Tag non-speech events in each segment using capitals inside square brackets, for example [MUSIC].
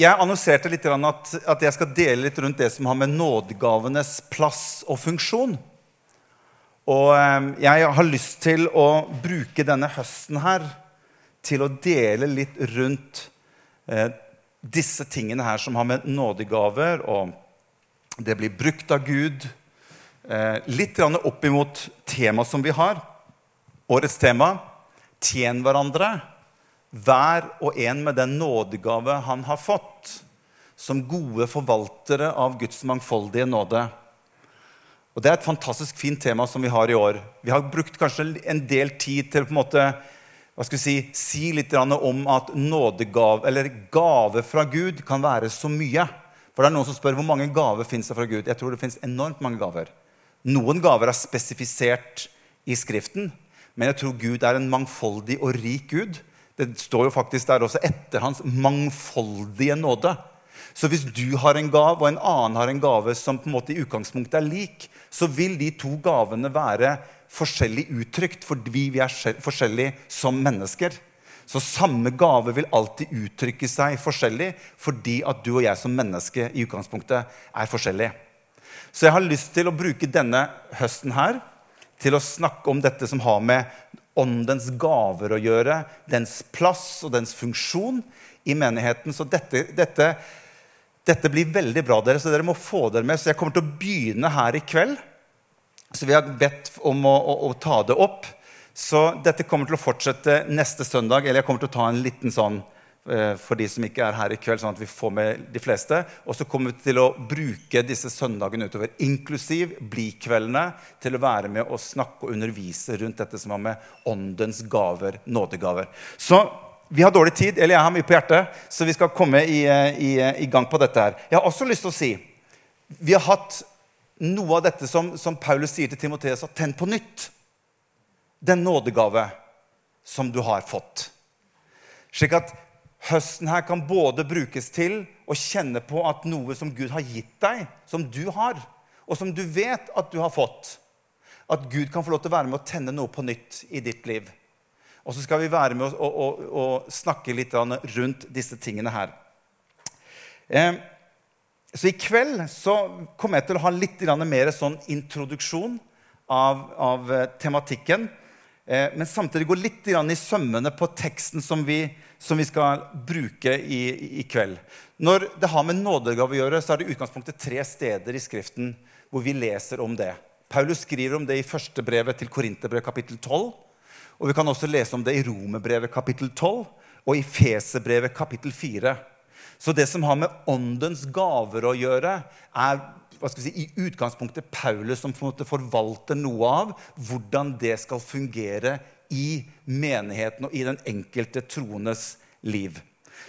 jeg annonserte litt at, at jeg skal dele litt rundt det som har med nådegavenes plass og funksjon. Og eh, jeg har lyst til å bruke denne høsten her til å dele litt rundt eh, disse tingene her som har med nådegaver og det blir brukt av Gud. Eh, litt opp imot temaet som vi har. Årets tema tjen hverandre hver og en med den nådegave han har fått, som gode forvaltere av Guds mangfoldige nåde. Og Det er et fantastisk fint tema som vi har i år. Vi har brukt kanskje en del tid til å på en måte, hva skal vi si, si litt om at nådegave, eller gave fra Gud kan være så mye. For det er Noen som spør hvor mange gaver fins det fra Gud. Jeg tror det fins enormt mange gaver. Noen gaver er spesifisert i Skriften, men jeg tror Gud er en mangfoldig og rik Gud. Det står jo faktisk der også etter hans mangfoldige nåde. Så hvis du har en gave, og en annen har en gave som på en måte i utgangspunktet er lik, så vil de to gavene være forskjellig uttrykt fordi vi er forskjellige som mennesker. Så samme gave vil alltid uttrykke seg forskjellig fordi at du og jeg som menneske i utgangspunktet er forskjellige. Så jeg har lyst til å bruke denne høsten her til å snakke om dette som har med åndens gaver å gjøre, dens plass og dens funksjon i menigheten. Så dette, dette, dette blir veldig bra, dere, så dere må få dere med. Så jeg kommer til å begynne her i kveld. Så vi har bedt om å, å, å ta det opp. Så dette kommer til å fortsette neste søndag. Eller jeg kommer til å ta en liten sånn for de som ikke er her i kveld, sånn at vi får med de fleste. Og så kommer vi til å bruke disse søndagene utover, inklusiv blikveldene, til å være med og snakke og undervise rundt dette som har med åndens gaver, nådegaver. Så vi har dårlig tid, eller jeg har mye på hjertet, så vi skal komme i, eh, i, i gang på dette her. Jeg har også lyst til å si vi har hatt noe av dette som, som Paulus sier til Timoteus, at tenn på nytt den nådegave som du har fått. Slik at høsten her kan både brukes til å kjenne på at noe som Gud har gitt deg, som du har, og som du vet at du har fått At Gud kan få lov til å være med å tenne noe på nytt i ditt liv. Og så skal vi være med å, å, å, å snakke litt rundt disse tingene her. Eh, så i kveld så kommer jeg til å ha litt mer sånn introduksjon av, av eh, tematikken. Eh, men samtidig gå litt i sømmene på teksten som vi, som vi skal bruke i, i, kveld. Når det har med nådegave å gjøre, så er det utgangspunktet tre steder i Skriften hvor vi leser om det. Paulus skriver om det i første brevet til Korinterbrevet kapittel 12. Og vi kan også lese om det i Romerbrevet kapittel 12 og i Feserbrevet kapittel 4. Så det som har med åndens gaver å gjøre, er si, i utgangspunktet Paulus som forvalter noe av hvordan det skal fungere i menigheten og i den enkelte troendes liv.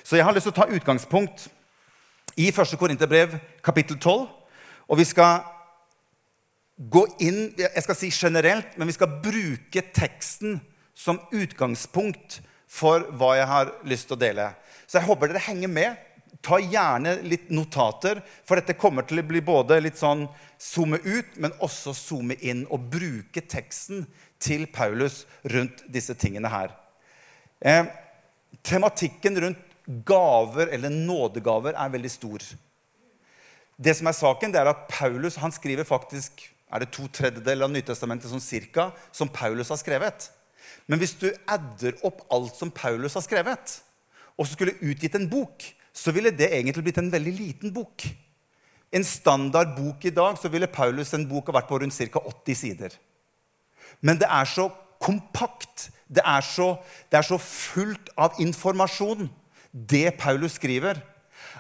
Så jeg har lyst til å ta utgangspunkt i 1. Korinterbrev kapittel 12. Og vi skal gå inn Jeg skal si generelt, men vi skal bruke teksten som utgangspunkt for hva jeg har lyst til å dele. Så jeg håper dere henger med ta gjerne litt notater, for dette kommer til å bli både litt sånn zoome ut, men også zoome inn. Og bruke teksten til Paulus rundt disse tingene her. Eh, tematikken rundt gaver eller nådegaver er veldig stor. Det som er saken, det er at Paulus han skriver faktisk er det to tredjedeler av Nytestamentet sånn cirka, som Paulus har skrevet. Men hvis du adder opp alt som Paulus har skrevet, og så skulle utgitt en bok, så ville det egentlig blitt en veldig liten bok. En standard bok i dag så ville Paulus en bok ha vært på rundt ca. 80 sider. Men det er så kompakt, det er så, det er så fullt av informasjon, det Paulus skriver,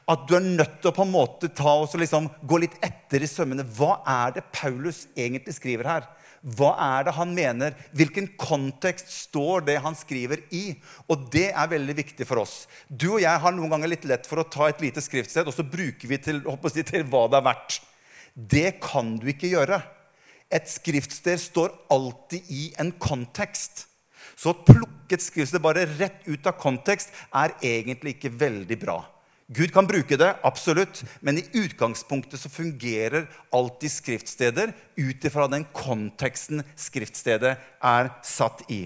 at du er nødt til å på en måte ta og liksom gå litt etter i sømmene. Hva er det Paulus egentlig skriver her? Hva er det han mener? Hvilken kontekst står det han skriver i? Og det er veldig viktig for oss. Du og jeg har noen ganger litt lett for å ta et lite skriftsted, og så bruker vi til, jeg, til hva det er verdt. Det kan du ikke gjøre. Et skriftsted står alltid i en kontekst. Så å plukke et skriftsted bare rett ut av kontekst er egentlig ikke veldig bra. Gud kan bruke det, absolutt, men i utgangspunktet så fungerer alltid skriftsteder ut ifra den konteksten skriftstedet er satt i.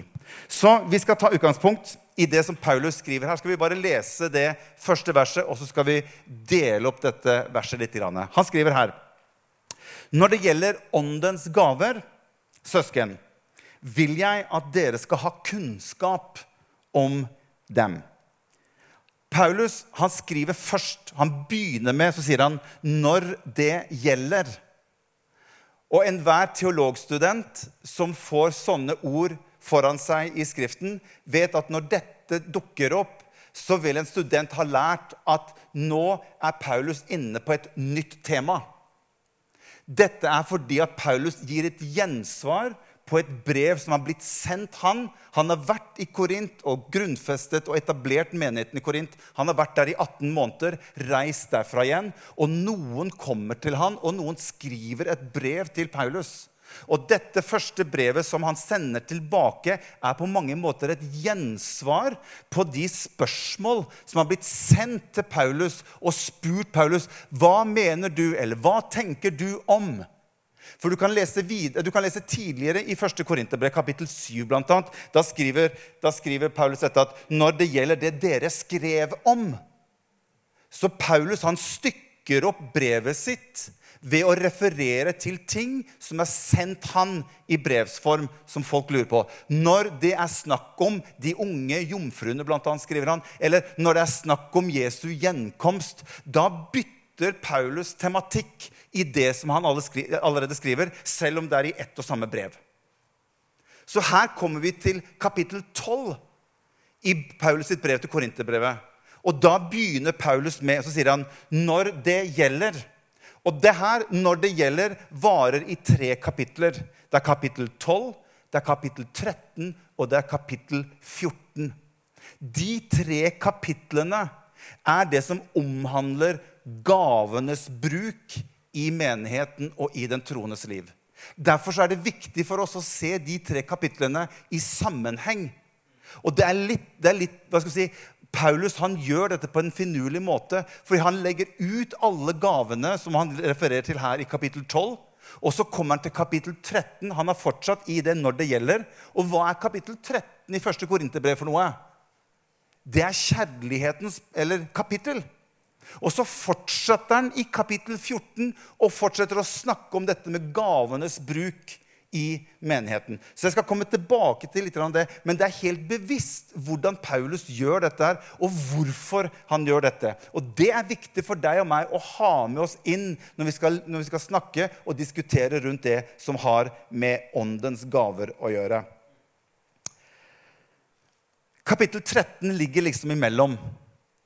Så vi skal ta utgangspunkt i det som Paulus skriver her. Skal vi bare lese det første verset, og så skal vi dele opp dette verset litt. Han skriver her Når det gjelder åndens gaver, søsken, vil jeg at dere skal ha kunnskap om dem. Paulus han skriver først, han begynner med, så sier han 'når det gjelder'. Og enhver teologstudent som får sånne ord foran seg i Skriften, vet at når dette dukker opp, så vil en student ha lært at nå er Paulus inne på et nytt tema. Dette er fordi at Paulus gir et gjensvar på et brev som har blitt sendt han. Han har vært i Korint og grunnfestet og etablert menigheten i Korint. Han har vært der i 18 måneder, reist derfra igjen. Og noen kommer til han, og noen skriver et brev til Paulus. Og dette første brevet som han sender tilbake, er på mange måter et gjensvar på de spørsmål som har blitt sendt til Paulus og spurt Paulus hva mener du, eller hva tenker du om? For du kan lese, videre, du kan lese tidligere i 1. Korinterbrev, kapittel 7 bl.a. Da, da skriver Paulus dette at når det gjelder det dere skrev om Så Paulus han stykker opp brevet sitt ved å referere til ting som er sendt han i brevsform, som folk lurer på. Når det er snakk om de unge jomfruene, blant annet, skriver han, eller når det er snakk om Jesu gjenkomst, da bytter Paulus tematikk i det som han allerede skriver, selv om det er i ett og samme brev. Så her kommer vi til kapittel 12 i Paulus sitt brev til Korinterbrevet. Og da begynner Paulus med, så sier han, når det gjelder og det her, når det gjelder, varer i tre kapitler. Det er kapittel 12, det er kapittel 13 og det er kapittel 14. De tre kapitlene er det som omhandler gavenes bruk i menigheten og i den troendes liv. Derfor er det viktig for oss å se de tre kapitlene i sammenheng. Og det er litt, det er litt hva skal vi si, Paulus han gjør dette på en finurlig måte, fordi han legger ut alle gavene som han refererer til her i kapittel 12. Og så kommer han til kapittel 13. Han er fortsatt i det når det gjelder. Og hva er kapittel 13 i første Korinterbrev for noe? Det er kjærlighetens eller kapittel. Og så fortsetter han i kapittel 14 og fortsetter å snakke om dette med gavenes bruk i menigheten. Så jeg skal komme tilbake til litt av det, men det er helt bevisst hvordan Paulus gjør dette, her, og hvorfor han gjør dette. Og det er viktig for deg og meg å ha med oss inn når vi skal, når vi skal snakke og diskutere rundt det som har med åndens gaver å gjøre. Kapittel 13 ligger liksom imellom.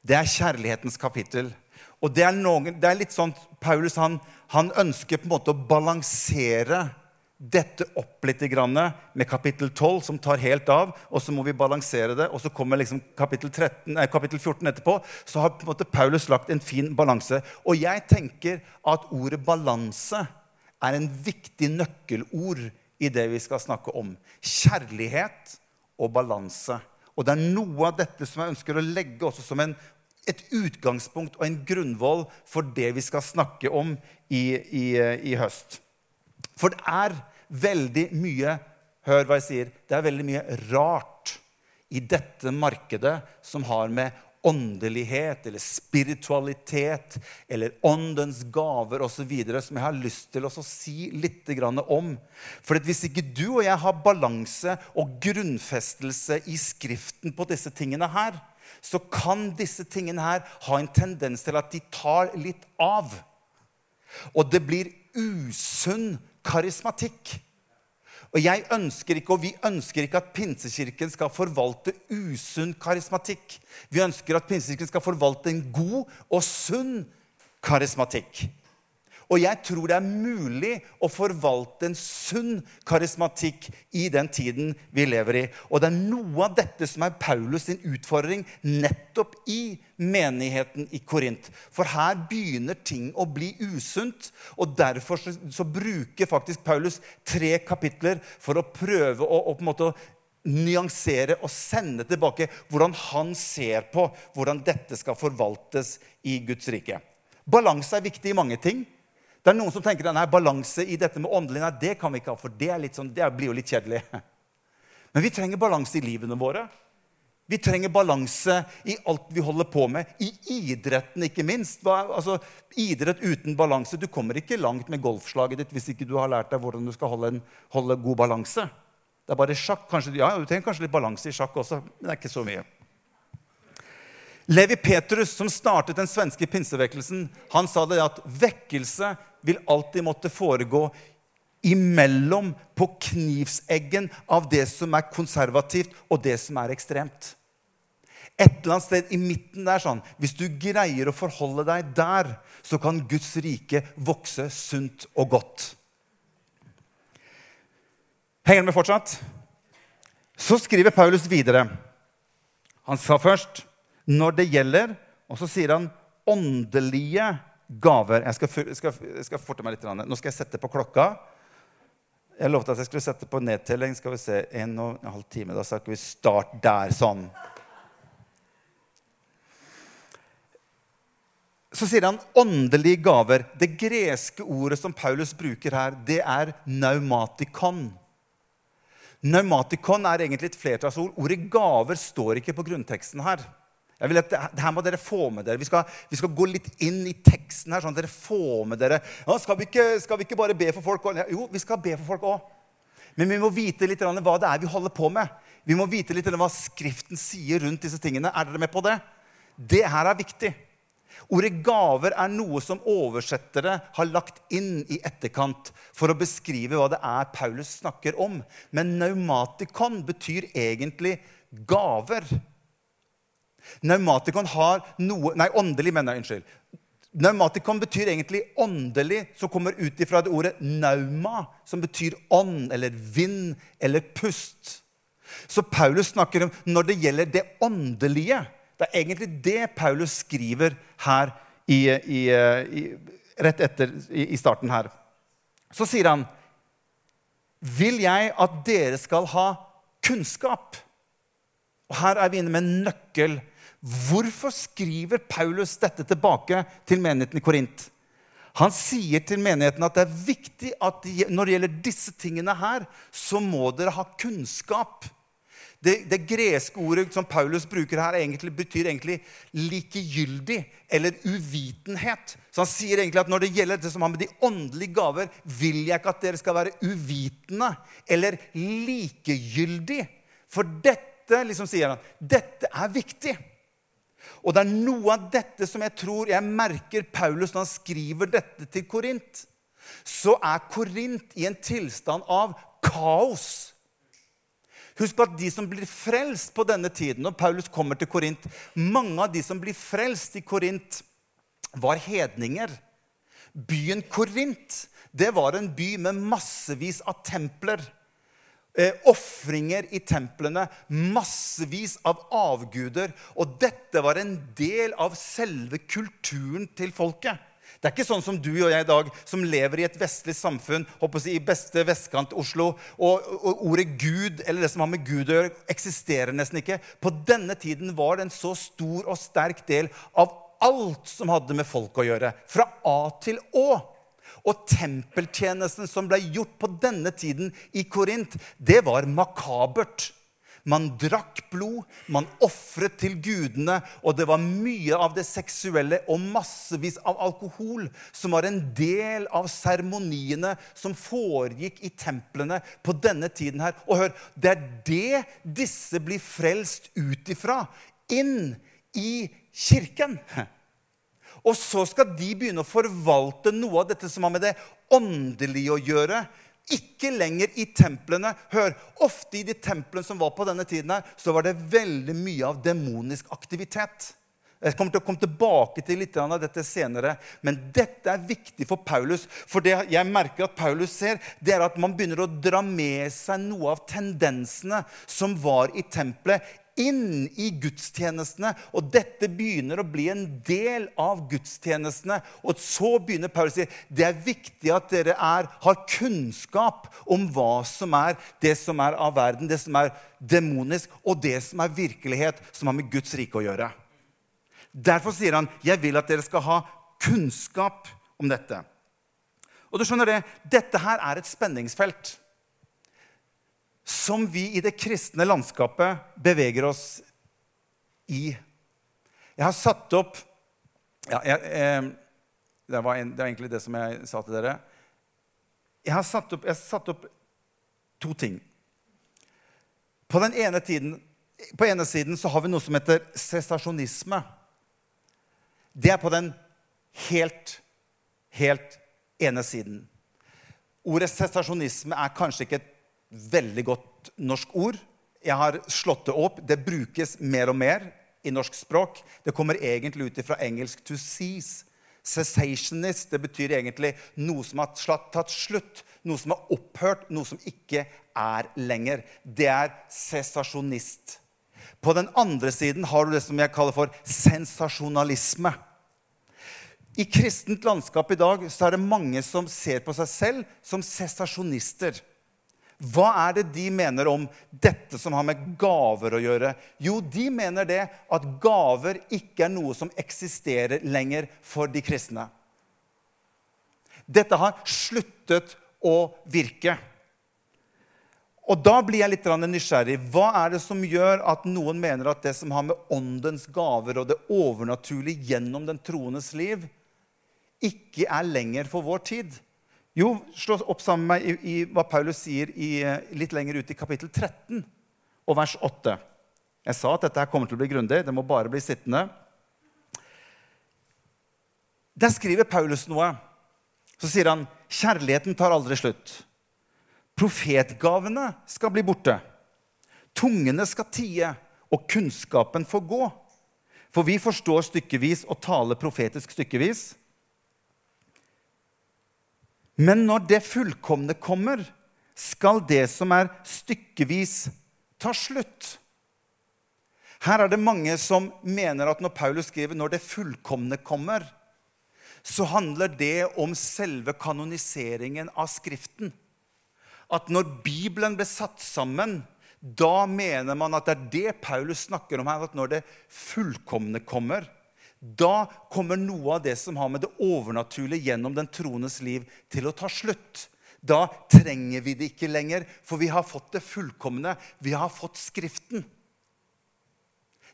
Det er kjærlighetens kapittel. Og det er, noen, det er litt sånn Paulus han, han ønsker på en måte å balansere dette opp litt med kapittel 12, som tar helt av. Og så må vi balansere det. Og så kommer liksom kapittel, 13, nei, kapittel 14 etterpå. Så har på en måte Paulus lagt en fin balanse. Og jeg tenker at ordet balanse er en viktig nøkkelord i det vi skal snakke om. Kjærlighet og balanse. Og det er noe av dette som jeg ønsker å legge også som en, et utgangspunkt og en grunnvoll for det vi skal snakke om i, i, i høst. For det er veldig mye Hør hva jeg sier. Det er veldig mye rart i dette markedet som har med åndelighet eller spiritualitet eller åndens gaver osv. som jeg har lyst til å si litt om. For hvis ikke du og jeg har balanse og grunnfestelse i Skriften på disse tingene her, så kan disse tingene her ha en tendens til at de tar litt av. Og det blir usunn karismatikk. Og jeg ønsker ikke, og Vi ønsker ikke at Pinsekirken skal forvalte usunn karismatikk. Vi ønsker at Pinsekirken skal forvalte en god og sunn karismatikk. Og jeg tror det er mulig å forvalte en sunn karismatikk i den tiden vi lever i. Og det er noe av dette som er Paulus sin utfordring nettopp i menigheten i Korint. For her begynner ting å bli usunt. Og derfor så, så bruker faktisk Paulus tre kapitler for å prøve å, å på en måte nyansere og sende tilbake hvordan han ser på hvordan dette skal forvaltes i Guds rike. Balanse er viktig i mange ting. Det er noen som tenker at balanse i dette med åndelig nei, det kan vi ikke ha, for det, sånn, det blir jo litt kjedelig. [LAUGHS] Men vi trenger balanse i livene våre. Vi trenger balanse i alt vi holder på med. I idretten, ikke minst. Hva, altså, idrett uten balanse Du kommer ikke langt med golfslaget ditt hvis ikke du har lært deg hvordan du skal holde, en, holde god balanse. Det er bare sjakk. Kanskje, ja, Du trenger kanskje litt balanse i sjakk også, men det er ikke så mye. Levi Petrus, som startet den svenske pinsevekkelsen, han sa det at vekkelse vil alltid måtte foregå imellom, på knivseggen av det som er konservativt, og det som er ekstremt. Et eller annet sted i midten der sånn, Hvis du greier å forholde deg der, så kan Guds rike vokse sunt og godt. Henger det med fortsatt? Så skriver Paulus videre. Han sa først når det gjelder Og så sier han åndelige gaver. Jeg skal, skal, skal forte meg litt. Nå skal jeg sette på klokka. Jeg lovte at jeg skulle sette på nedtelling. Skal vi se, En og en halv time. Da snakker vi start der. Sånn. Så sier han åndelige gaver. Det greske ordet som Paulus bruker her, det er naumatikon. Naumatikon er egentlig et flertallsord. Ordet gaver står ikke på grunnteksten her. Jeg vil at det, her må dere få med dere. Vi skal, vi skal, gå litt inn i teksten her, sånn at dere får med dere ja, skal, vi ikke, skal, vi ikke, bare be for folk? Jo, vi skal be for folk òg. Men vi må vite litt hva det er vi holder på med. Vi må vite litt hva Skriften sier rundt disse tingene. Er dere med på det? Det her er viktig. Ordet gaver er noe som oversettere har lagt inn i etterkant for å beskrive hva det er Paulus snakker om. Men naumatikon betyr egentlig gaver. Naumatikon har noe Nei, åndelig, mener jeg. Unnskyld. Naumatikon betyr egentlig åndelig, som kommer ut ifra det ordet nauma, som betyr ånd eller vind eller pust. Så Paulus snakker om når det gjelder det åndelige. Det er egentlig det Paulus skriver her i, i, i, rett etter i starten her. Så sier han, 'Vil jeg at dere skal ha kunnskap?' Og Her er vi inne med en nøkkel Hvorfor skriver Paulus dette tilbake til menigheten i Korint? Han sier til menigheten at det er viktig at når det gjelder disse tingene her, så må dere ha kunnskap. Det, det, greske ordet som Paulus bruker her, egentlig, betyr egentlig likegyldig eller uvitenhet. Så han sier egentlig at når det gjelder det som har med de åndelige gaver, vil jeg ikke at dere skal være uvitende eller likegyldig. For dette, liksom sier han, dette er viktig. Og det er noe av dette som jeg tror jeg merker Paulus når han skriver dette til Korint. Så er Korint i en tilstand av kaos. Husk at de som blir frelst på denne tiden, når Paulus kommer til Korint Mange av de som blir frelst i Korint, var hedninger. Byen Korint det var en by med massevis av templer eh, ofringer i templene, massevis av avguder. Og dette var en del av selve kulturen til folket. Det er ikke sånn som du og jeg i dag, som lever i et vestlig samfunn si, i beste vestkant Oslo. Og, og, ordet Gud eller det som har med Gud å gjøre, eksisterer nesten ikke. På denne tiden var det en så stor og sterk del av alt som hadde med folk å gjøre. Fra A til Å. Og tempeltjenesten som ble gjort på denne tiden i Korint, det var makabert. Man drakk blod, man ofret til gudene, og det var mye av det seksuelle og massevis av alkohol som var en del av seremoniene som foregikk i templene på denne tiden her. Og hør, det er det disse blir frelst ut ifra. Inn i kirken. [LAUGHS] Og så skal de begynne å forvalte noe av dette som har med det åndelige å gjøre. Ikke lenger i templene. Hør, Ofte i de templene som var på denne tiden, her, så var det veldig mye av demonisk aktivitet. Jeg kommer til å komme tilbake til litt av dette senere. Men dette er viktig for Paulus. For det jeg merker at Paulus ser, det er at man begynner å dra med seg noe av tendensene som var i tempelet, inn i gudstjenestene. Og dette begynner å bli en del av gudstjenestene. Og så begynner Paul å si det er viktig at dere er, har kunnskap om hva som er det som er av verden, det som er demonisk, og det som er virkelighet, som har med Guds rike å gjøre. Derfor sier han, 'Jeg vil at dere skal ha kunnskap om dette'. Og du skjønner det, Dette her er et spenningsfelt som vi i det kristne landskapet beveger oss i. Jeg har satt opp ja, jeg, eh, det, var en, det, var egentlig det som jeg sa til dere. Jeg har satt opp, har satt opp to ting. På den ene, tiden, på ene siden så har vi noe som heter sesasjonisme. Det er på den helt, helt ene siden. Ordet sesasjonisme er kanskje ikke et veldig godt norsk ord. Jeg har slått det opp. Det brukes mer og mer i norsk språk. Det kommer egentlig ut fra engelsk 'to seize'. Cessationist det betyr egentlig noe som har tatt slutt, noe som har opphørt, noe som ikke er lenger. Det er sensasjonist. På den andre siden har du det som jeg kaller for sensasjonalisme. I kristent landskap i dag så er det mange som ser på seg selv som sesasjonister. Hva er det de mener om dette som har med gaver å gjøre? Jo, de mener det at gaver ikke er noe som eksisterer lenger for de kristne. Dette har sluttet å virke. Og da blir jeg litt nysgjerrig. Hva er det som gjør at noen mener at det som har med åndens gaver og det overnaturlige gjennom den troendes liv, ikke er lenger for vår tid? Jo, slå opp sammen med meg i, i hva Paulus sier i, litt lenger ut i kapittel 13 og vers 8. Jeg sa at dette her kommer til å bli grundig. Det må bare bli sittende. Der skriver Paulus noe. Så sier han kjærligheten tar aldri slutt. Profetgavene skal bli borte. Tungene skal tie, og kunnskapen får gå. For vi forstår stykkevis og taler profetisk stykkevis. Men når det fullkomne kommer, skal det som er stykkevis, ta slutt. Her er det mange som mener at når Paulus skriver 'når det fullkomne kommer', så handler det om selve kanoniseringen av Skriften. At når Bibelen ble satt sammen, da mener man at det er det Paulus snakker om her. At når det fullkomne kommer, da kommer noe av det som har med det overnaturlige gjennom den troendes liv, til å ta slutt. Da trenger vi det ikke lenger, for vi har fått det fullkomne. Vi har fått Skriften.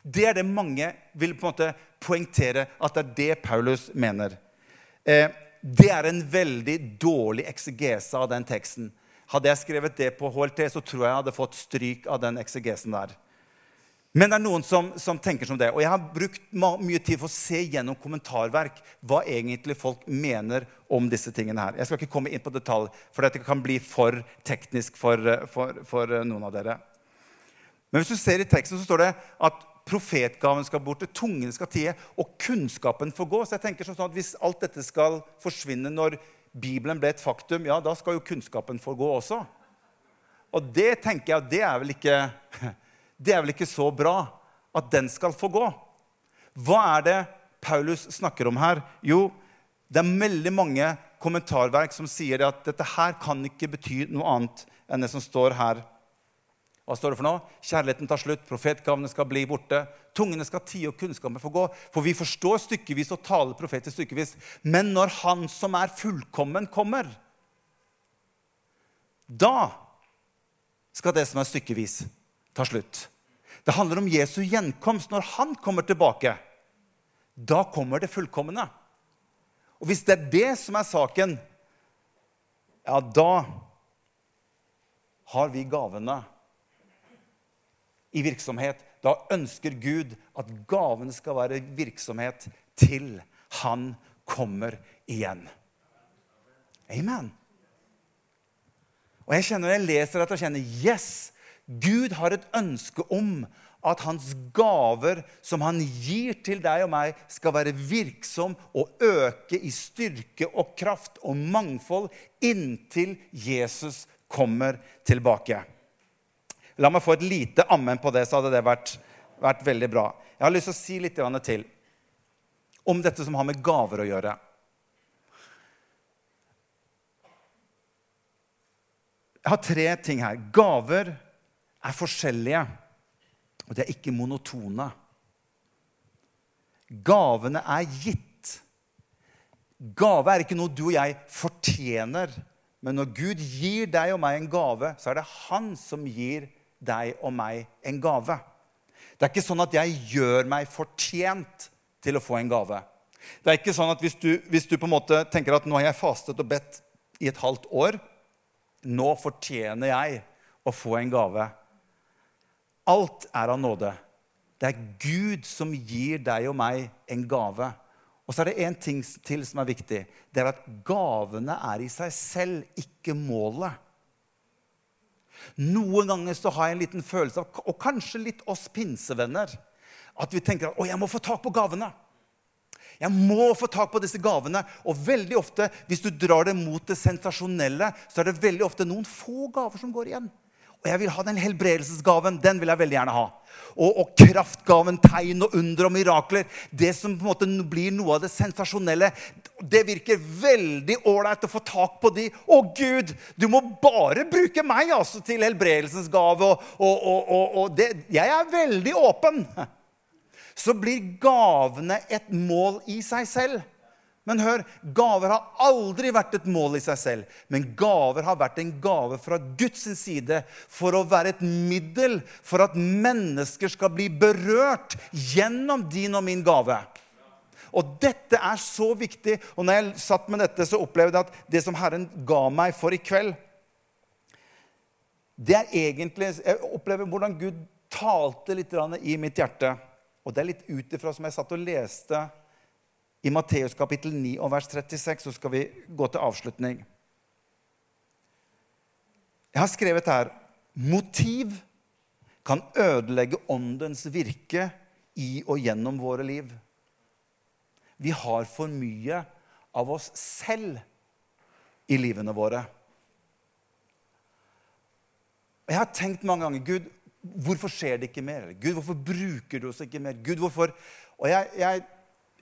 Det er det mange vil på en måte poengtere at det er det Paulus mener. Eh, det er en veldig dårlig eksegese av den teksten. Hadde jeg skrevet det på HLT, så tror jeg jeg hadde fått stryk av den eksegesen der. Men det er noen som, som, tenker som det. Og jeg har brukt mye tid for å se gjennom kommentarverk hva egentlig folk mener om disse tingene her. Jeg skal ikke komme inn på detalj, for dette kan bli for teknisk for, for, for noen av dere. Men hvis du ser i teksten, så står det at profetgaven skal borte, tungen skal tie, og kunnskapen får gå. Så jeg tenker sånn at Hvis alt dette skal forsvinne når Bibelen ble et faktum, ja, da skal jo kunnskapen få gå også. Og det tenker jeg, det er vel ikke det er vel ikke så bra at den skal få gå? Hva er det Paulus snakker om her? Jo, det er veldig mange kommentarverk som sier at dette her kan ikke bety noe annet enn det som står her. Hva står det for noe? Kjærligheten tar slutt, profetgavene skal bli borte. Tungene skal tie, og kunnskapen få gå. For vi forstår stykkevis og taler profeter stykkevis. Men når Han som er fullkommen, kommer, da skal det som er stykkevis, tar slutt. Det handler om Jesu gjenkomst. Når han kommer tilbake, da kommer det fullkomne. Og hvis det er det som er saken, ja, da har vi gavene i virksomhet. Da ønsker Gud at gavene skal være virksomhet til han kommer igjen. Amen. Og jeg kjenner jeg leser dette, og kjenner yes, Gud har et ønske om at hans gaver som han gir til deg og meg, skal være virksom og øke i styrke og kraft og mangfold inntil Jesus kommer tilbake. La meg få et lite ammen på det, så hadde det vært, vært veldig bra. Jeg har lyst til å si litt til om dette som har med gaver å gjøre. Jeg har tre ting her. Gaver er forskjellige, og de er ikke monotone. Gavene er gitt. Gave er ikke noe du og jeg fortjener. Men når Gud gir deg og meg en gave, så er det Han som gir deg og meg en gave. Det er ikke sånn at jeg gjør meg fortjent til å få en gave. Det er ikke sånn at hvis du, hvis du på en måte tenker at nå har jeg fastet og bedt i et halvt år, nå fortjener jeg å få en gave. Alt er av nåde. Det er Gud som gir deg og meg en gave. Og så er det én ting til som er viktig. Det er at gavene er i seg selv, ikke målet. Noen ganger så har jeg en liten følelse av, og kanskje litt oss pinsevenner, at vi tenker at 'Å, jeg må få tak på gavene'. Jeg må få tak på disse gavene. Og veldig ofte, hvis du drar det mot det sensasjonelle, så er det veldig ofte noen få gaver som går igjen. Og jeg vil ha den helbredelsesgaven. Den vil jeg veldig gjerne ha. Og, og, kraftgaven, tegn og under og mirakler. Det som på en måte blir noe av det sensasjonelle. Det virker veldig ålreit å få tak på de. Å, Gud, du må bare bruke meg altså, til helbredelsens gave. Og, og, og det, jeg er veldig åpen. [LAUGHS] Så blir gavene et mål i seg selv. Men hør, gaver har aldri vært et mål i seg selv. Men gaver har vært en gave fra Guds side for å være et middel for at mennesker skal bli berørt gjennom din og min gave. Og dette er så viktig. Og når jeg satt med dette, så opplevde jeg at det som Herren ga meg for i kveld, det er egentlig Jeg opplever hvordan Gud talte litt i mitt hjerte. Og det er litt ut ifra som jeg satt og leste i Matteus kapittel 9 og vers 36 så skal vi gå til avslutning. Jeg har skrevet her motiv kan ødelegge åndens virke i og gjennom våre liv. Vi har for mye av oss selv i livene våre. Jeg har tenkt mange ganger Gud, hvorfor skjer det ikke mer? Gud, hvorfor bruker du oss ikke mer? Gud, hvorfor? Og jeg, jeg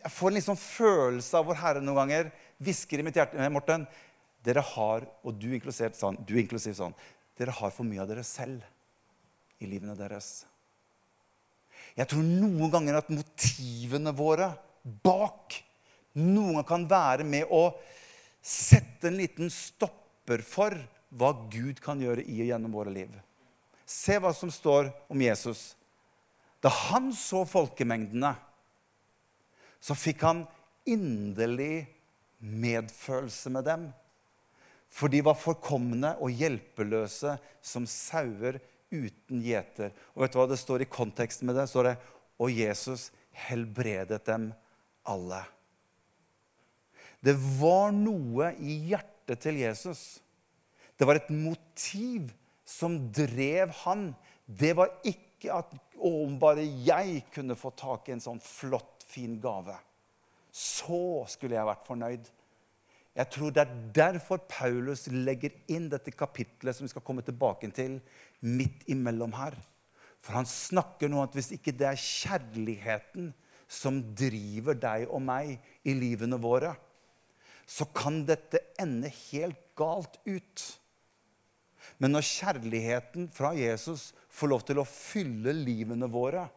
jeg får en liksom følelse av hvor Herre noen ganger hvisker i mitt hjerte Morten, dere har, og du inklusiv sånn, du inklusiv sånn, dere har for mye av dere selv i livene deres. Jeg tror noen ganger at motivene våre bak noen ganger kan være med å sette en liten stopper for hva Gud kan gjøre i og gjennom våre liv. Se hva som står om Jesus. Da han så folkemengdene så fikk han inderlig medfølelse med dem. For de var forkomne og hjelpeløse som sauer uten gjeter. Og vet du hva det står i konteksten med det? står det, Og Jesus helbredet dem alle. Det var noe i hjertet til Jesus. Det var et motiv som drev han. Det var ikke at om bare jeg kunne få tak i en sånn flott fin gave. Så skulle jeg vært fornøyd. Jeg tror det er derfor Paulus legger inn dette kapitlet som vi skal komme tilbake til, midt imellom her. For han snakker nå at hvis ikke det er kjærligheten som driver deg og meg i livene våre, så kan dette ende helt galt ut. Men når kjærligheten fra Jesus får lov til å fylle livene våre,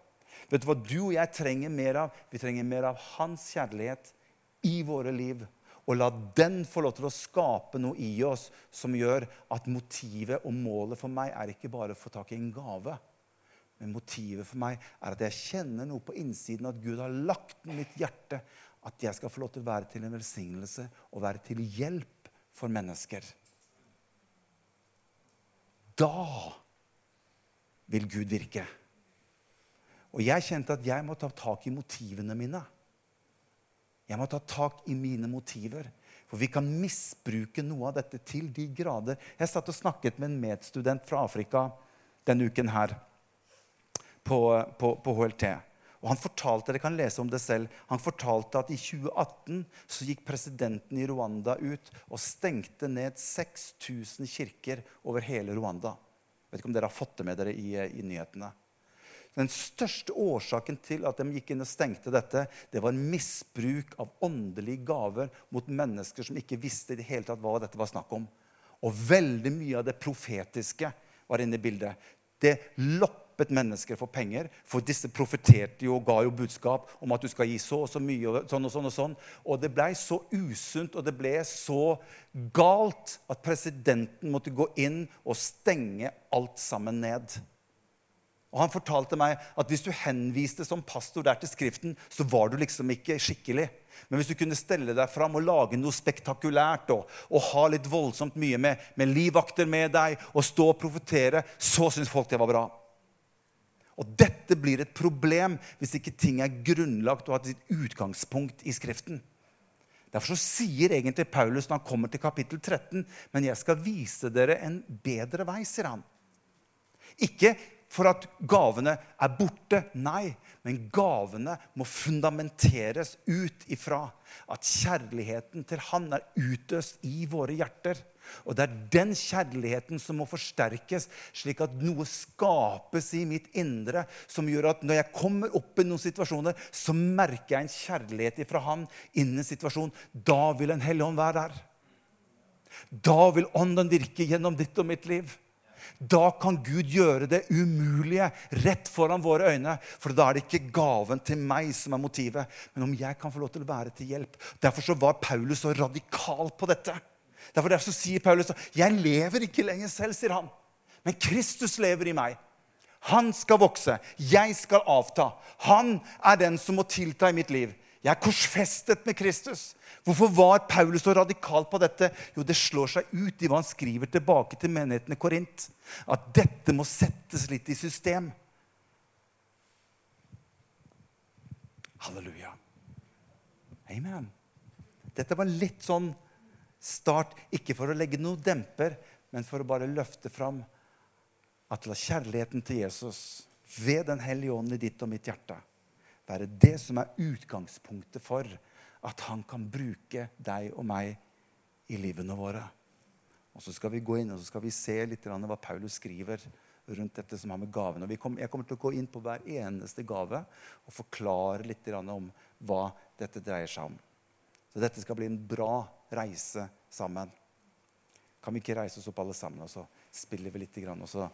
Vet du hva du og jeg trenger mer av? Vi trenger mer av hans kjærlighet i våre liv. Og la den få lov til å skape noe i oss som gjør at motivet og målet for meg er ikke bare å få tak i en gave. Men motivet for meg er at jeg kjenner noe på innsiden, at Gud har lagt i mitt hjerte at jeg skal få lov til å være til en velsignelse og være til hjelp for mennesker. Da vil Gud virke. Og jeg kjente at jeg må ta tak i motivene mine. Jeg må ta tak i mine motiver. For vi kan misbruke noe av dette til de grader. Jeg satt og snakket med en medstudent fra Afrika denne uken her på, på, på HLT. Og han fortalte dere kan lese om det selv, han fortalte at i 2018 så gikk presidenten i Rwanda ut og stengte ned 6000 kirker over hele Rwanda. Vet ikke om dere har fått det med dere i, i nyhetene. Den største årsaken til at de gikk inn og stengte dette, det var misbruk av åndelige gaver mot mennesker som ikke visste i det hele tatt hva dette var snakk om. Og veldig mye av det profetiske var inne i bildet. Det loppet mennesker for penger, for disse profeterte jo og ga jo budskap om at du skal gi så og så mye. Og sånn og sånn Og sånn. Og det blei så usunt og det ble så galt at presidenten måtte gå inn og stenge alt sammen ned. Og han fortalte meg at hvis du henviste som pastor der til Skriften, så var du liksom ikke skikkelig. Men hvis du kunne stelle deg fram og lage noe spektakulært og, og ha litt voldsomt mye med, med livvakter med deg og stå og profetere, så syntes folk det var bra. Og dette blir et problem hvis ikke ting er grunnlagt og har sitt utgangspunkt i Skriften. Derfor sier egentlig Paulus når han kommer til kapittel 13.: Men jeg skal vise dere en bedre vei, sier han. Ikke for at gavene er borte. Nei, men gavene må fundamenteres ut ifra at kjærligheten til Han er utøst i våre hjerter. Og det er den kjærligheten som må forsterkes, slik at noe skapes i mitt indre som gjør at når jeg kommer opp i noen situasjoner, så merker jeg en kjærlighet fra Han innen en situasjon. Da vil En hellig ånd være der. Da vil Ånden virke gjennom ditt og mitt liv. Da kan Gud gjøre det umulige rett foran våre øyne. For da er det ikke gaven til meg som er motivet, men om jeg kan få lov til å være til hjelp. Derfor så var Paulus så radikal på dette. Derfor, derfor sier Paulus jeg lever ikke lenger selv, sier han. Men Kristus lever i meg. Han skal vokse, jeg skal avta. Han er den som må tilta i mitt liv. Jeg er korsfestet med Kristus. Hvorfor var Paulus så radikal på dette? Jo, det slår seg ut i hva han skriver tilbake til menigheten i Korint. At dette må settes litt i system. Halleluja. Amen. Dette var litt sånn start, ikke for å legge noe demper, men for å bare løfte fram at la kjærligheten til Jesus ved Den hellige ånd i ditt og mitt hjerte være det som er utgangspunktet for at han kan bruke deg og meg i livene våre. Og Så skal vi gå inn og så skal vi se litt hva Paulus skriver rundt dette som har med gavene. Jeg kommer til å gå inn på hver eneste gave og forklare litt om hva dette dreier seg om. Så dette skal bli en bra reise sammen. Kan vi ikke reise oss opp alle sammen, og så spiller vi litt, og så